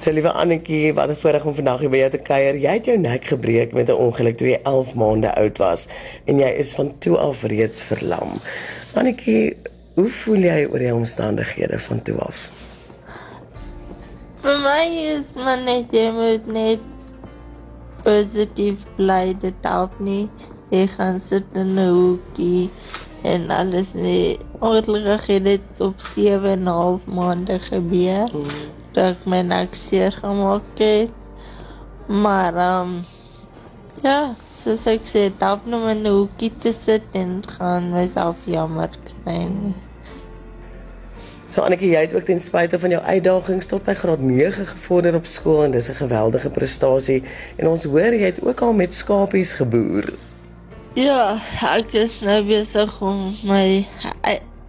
So liewe Annetjie, wat 'n voorreg om vandag hier by jou te kuier. Jy het jou nek gebreek met 'n ongeluk toe jy 11 maande oud was en jy is van toe af reeds verlam. Annetjie, hoe voel jy oor die omstandighede van toe af? Vir my is maar net jy moet net positief bly dit help nie. Jy gaan sit in 'n hoekie en alles nie. Ongelukkig het dit op 7 en 'n half maande gebeur. Mm. Dat ek my nek seer gemaak het. Maar ehm um, ja, soos ek sê, dalk nog in 'n hoekie te sit en gaan myself jammer kry. So Annetjie, jy het ook ten spyte van jou uitdagings tot by graad 9 gevorder op skool en dis 'n geweldige prestasie. En ons hoor jy het ook al met skapies geboer. Ja, ek is nou besig om my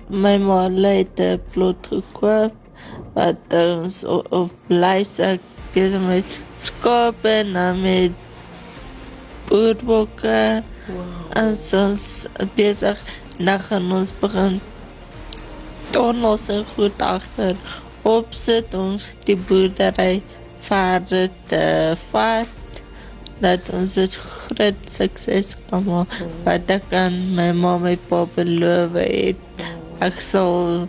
my ma het plot gekoop wat ons op, op lys ek besig met skape en met boerbokke. Wow. En soms besig na gaan ons begin tunnels en goed agter opsit om die boerdery verder te vat dat ons dit groot sukses kan maak. Wat ek aan my ma en my pa beloof het. Ek sal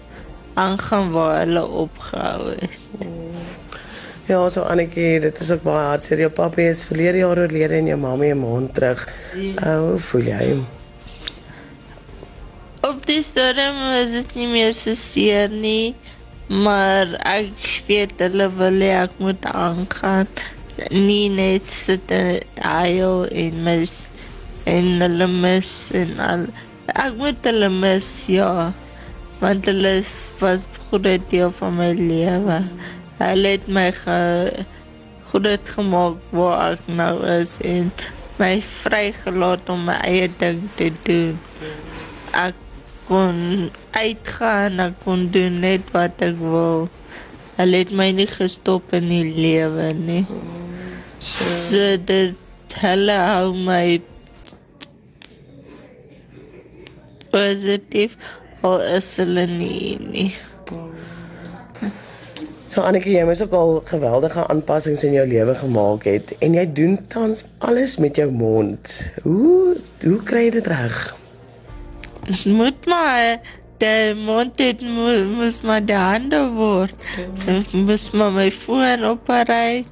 aangaan waar hulle opgehou het. Ja, so Annetjie, dit is ook baie hartseer. Jou pappa is verlede jaar oorlede en jou mamma 'n maand terug. Ja. Hoe voel jy? Op die stadium is dit nie meer so seer nie, maar ek weet hulle wil hê ek moet aangaan nie net sit huil en mis en hulle mis en al ek moet hulle mis ja want hulle was goeie deel van my lewe. Hulle het my ge goed gemaak waar ek nou is en my vrygelaat om my eie ding te doen. Ek kon uitgaan ek kon doen net wat ek wil. Hulle het my nie gestop in die lewe nie. So dit hulle hou my positief al is hulle nie nie. So Annetjie, jy moes ook al geweldige aanpassings in jou lewe gemaak het en jy doen tans alles met jou mond. Hoe hoe kry jy dit reg? Dit moet maar die mond het moet maar die hande word. Dit moet maar my foon oprei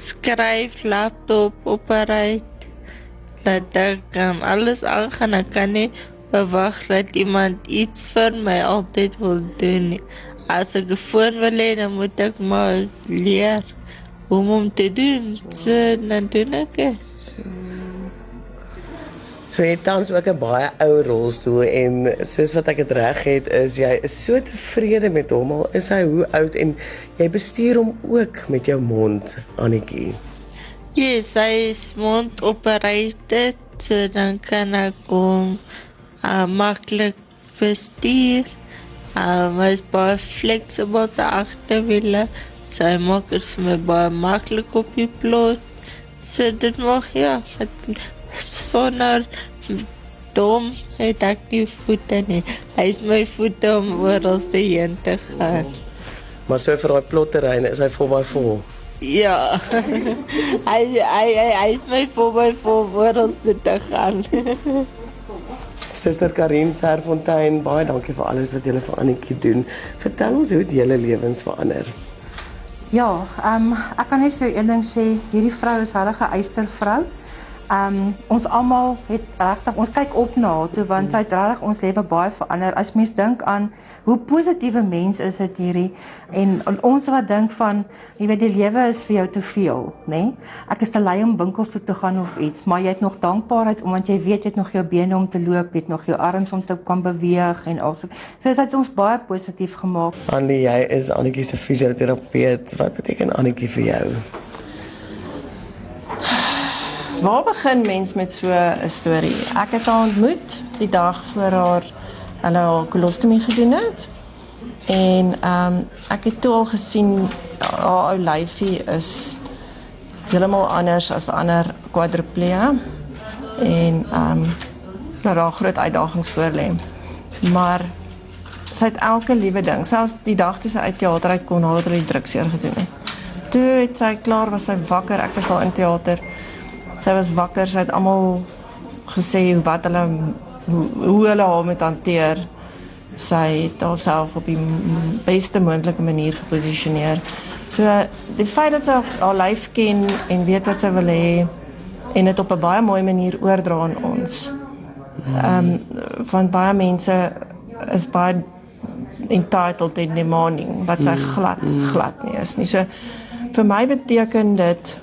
skryf laptop opereer dat ek kan alles aangaan ek kan nie verwag dat iemand iets vir my altyd wil doen as ek 'n foon wil hê dan moet ek maar leer hoe om te doen so dan doen ek so. So jy tans ook 'n baie ou rolstoel en soos wat ek dit reg het is jy is so tevrede met hom al is hy hoe oud en jy bestuur hom ook met jou mond Annetjie. Yes, hy is mond operated so dan kan ek hom uh, maklik bestuur. Uh, hy is baie flexible sy agterwiele. So hy maak dit vir my baie maklik op die plot. So dit mag ja, het, sonder dom het ek nie voete nie. Hy is my voete om oral te heen te gaan. Maar so vir daai plotterrein is hy vol by vol. Ja. hy hy hy hy is my vol by vol oral te gaan. Suster Karin Serfontein, baie dankie vir alles wat jy vir Annetjie doen. Vertel ons hoe dit julle lewens verander. Ja, ehm um, ek kan net vir een ding sê, hierdie vrou is 'n regte eystervrou. Ehm um, ons almal het regtig ons kyk op na haar toe want sy het regtig ons lewe baie verander. As mens dink aan hoe positiewe mens is dit hierdie en, en ons wat dink van jy weet die lewe is vir jou te veel, nê? Nee? Ek is te lui om winkels toe te gaan of iets, maar jy het nog dankbaarheid omdat jy weet jy het nog jou bene om te loop, jy het nog jou arms om te kan beweeg en also. So dit het ons baie positief gemaak. Annie, jy is Annetjie se fisioterapeut. Wat beteken Annetjie vir jou? Waar begin mens met so 'n storie? Ek het haar ontmoet die dag voor haar hulle haar kolostomie gedoen het. En ehm um, ek het toe al gesien haar ou lyfie is heeltemal anders as ander kwadriplee. En ehm um, daar raak groot uitdagings voor lê. Maar sy het elke liewe ding, selfs die dag toe sy uit teater uit kon, haar het die drukseer gedoen het toe het sy klaar was sy wakker. Ek was daar in teater. Sy was wakker. Sy het almal gesê wat hulle hoe, hoe hulle haar moet hanteer. Sy het haarself op die beste moontlike manier geposisioneer. So die feit dat sy haar lyf ken en weet wat sy wil hê en dit op 'n baie mooi manier oordra aan ons. Ehm um, van baie mense is baie entitled in demanding wat sy glad glad nie is nie. So vir my beteken dit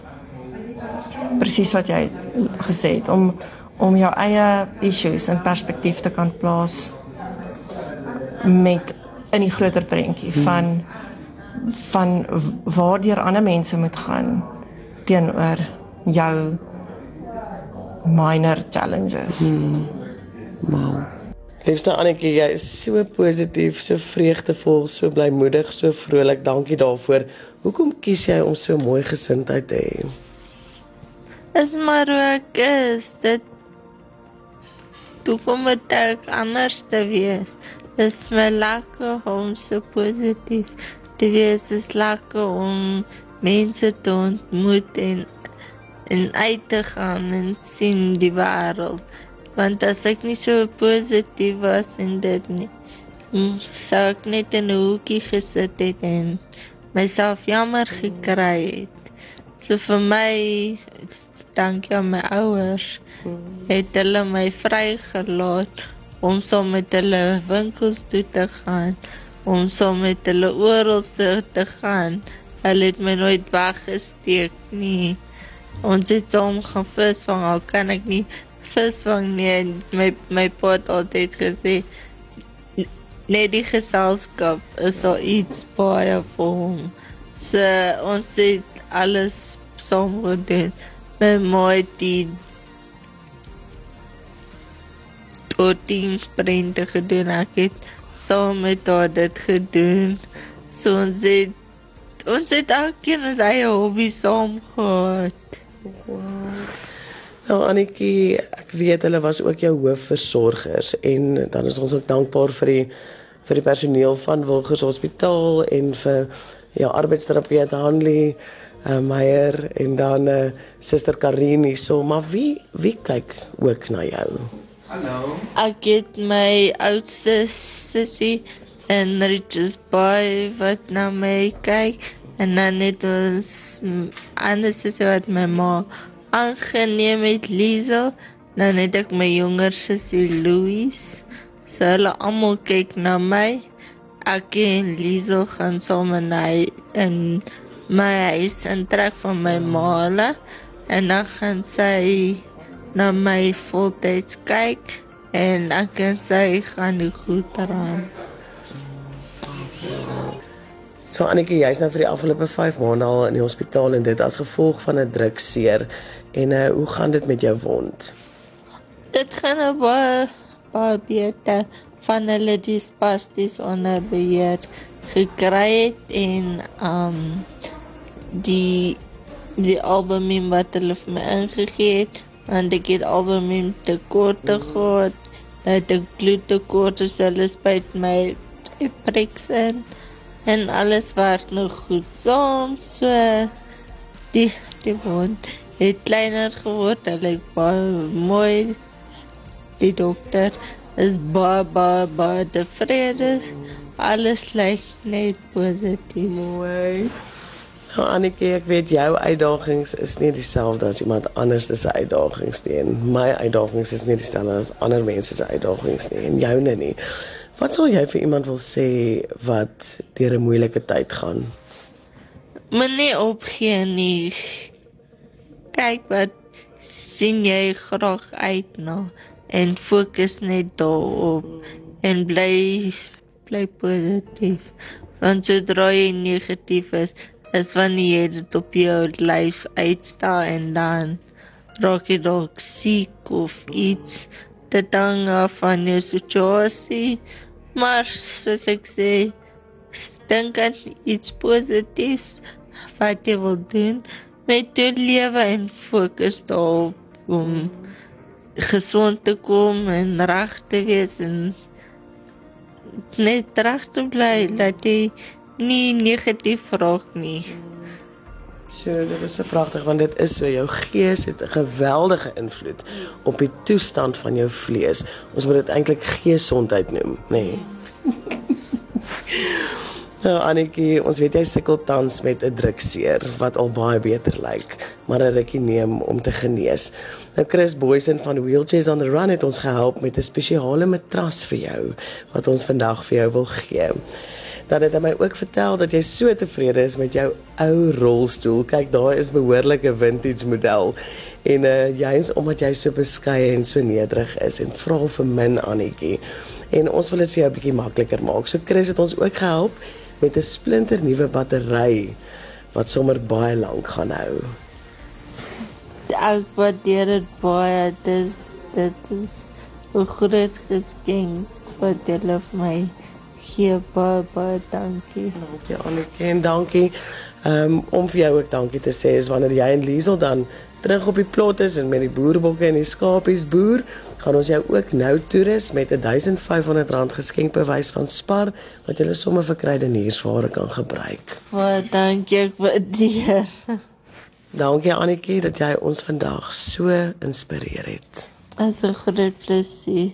presies wat jy gesê het om om jou eie issues in perspektief te kan plaas met in die groter prentjie van van waardeur ander mense moet gaan teenoor jou minor challenges. Hmm. Wow. Liefste Annetjie, jy is so positief, so vreugdevol, so blymoedig, so vrolik. Dankie daarvoor. Hoekom kies jy om so mooi gesindheid te hê? Is maar hoe ek is. Dit toe kom dit ek anders te wees. Dis my lekker om so positief te wees. Dis lekker om mense te ontmoet en en uit te gaan en sien die wêreld. Want as ek nie so positief was en dit nie, sou ek net in 'n hoekie gesit het en myself jammer gekry het. So vir my dankie aan my ouers het hulle my vrygelaat om saam met hulle winkels toe te gaan, om saam met hulle oral te gaan. Hulle het my nooit weggesteek nie. Ons het saam gaan visvang, al kan ek nie visvang nie. En my my pa het altyd gesê net die geselskap is al iets baie vir hom. So ons het alles saam gedoen. My ma het die oordiensprente gedoen. Ek het saam met haar dit gedoen. So ons het ons het elkeen ons eie hobby saam gehad. Nou Annetjie, ek weet hulle was ook jou hoofversorgers en dan is ons ook dankbaar vir die vir die personeel van Wilgers Hospitaal en vir jou arbeidsterapeut Hanlie uh, Meyer en dan uh, Suster Karini so maar wie wie kyk ook na jou? Hallo. Ek het my oudste sussie en Richard Boy wat na my kyk. En dan het ons anders is wat my ma aangeneem het Liesel. Dan het ek my jonger sussie Louise so hulle almal kyk na my. Ek en Liesel gaan saam na in my huis en trek van my ma en dan gaan sy na my voltyds kyk en ek en sy gaan goed daaraan So Annetjie, jy's nou vir die afgelope 5 maande al in die hospitaal en dit as gevolg van 'n drukseer. En uh hoe gaan dit met jou wond? Dit gaan nou baie baie beter van hulle die spasties onder beheer gekry het en um die die albumin wat hulle vir my ingegee het en ek het albumin te kort gehad. Het ek bloedtekort, so hulle spuit my priks in en alles werk nog goed saam. So die die wond het kleiner geword. Hy lyk baie mooi. Die dokter is baie baie baie tevrede. Alles lyk net positief. Mooi. Nou Annetjie, ek weet jou uitdagings is nie dieselfde as iemand anders se uitdagings nie. En my uitdagings is nie dieselfde as ander mense se uitdagings nie en joune nie. Wat sou jy vir iemand wil sê wat deur 'n moeilike tyd gaan? Moenie opgee nie. Kyk wat sien jy graag uit na en fokus net daarop en bly bly positief. Want sodra jy negatief is, is wanneer jy dit op jou lyf uitsta en dan raak jy dalk siek of iets. Dit hang af van jou situasie. Maar soos ek sê, dink aan iets positiefs wat jy wil doen met jou lewe en fokus daarop om gesond te kom en reg te wees en net reg te bly dat jy nie negatief raak nie. So, dit is so pragtig want dit is so jou gees het 'n geweldige invloed op die toestand van jou vlees. Ons moet dit eintlik geesondheid noem, nê. Nee. Nou Annetjie, ons weet jy sukkel tans met 'n drukseer wat al baie beter lyk, maar 'n rukkie neem om te genees. Nou Chris Boysen van Wheelchairs on the Run het ons gehelp met 'n spesiale matras vir jou wat ons vandag vir jou wil gee. Dan het hy my ook vertel dat jy so tevrede is met jou ou rolstoel. Kyk, daar is behoorlike vintage model. En uh jy's omdat jy so beskeie en so nederig is en vra vir min Annetjie. En ons wil dit vir jou 'n bietjie makliker maak. So Chris het ons ook gehelp met 'n splinter nuwe battery wat sommer baie lank gaan hou. Ek waardeer dit baie. Dis dit is 'n groot geskenk wat hulle vir my gee. Baie baie dankie. Dankie Annetjie en dankie um, om vir jou ook dankie te sê is wanneer jy en Liesel dan terug op die plot is en met die boerbokke en die skapies boer, gaan ons jou ook nou toerus met 'n R1500 geskenkbewys van Spar wat jy sommer vir kruideniersware kan gebruik. Baie dankie, ek waardeer. Dankie Annetjie dat jy ons vandag so inspireer het. Dit is 'n groot plesier.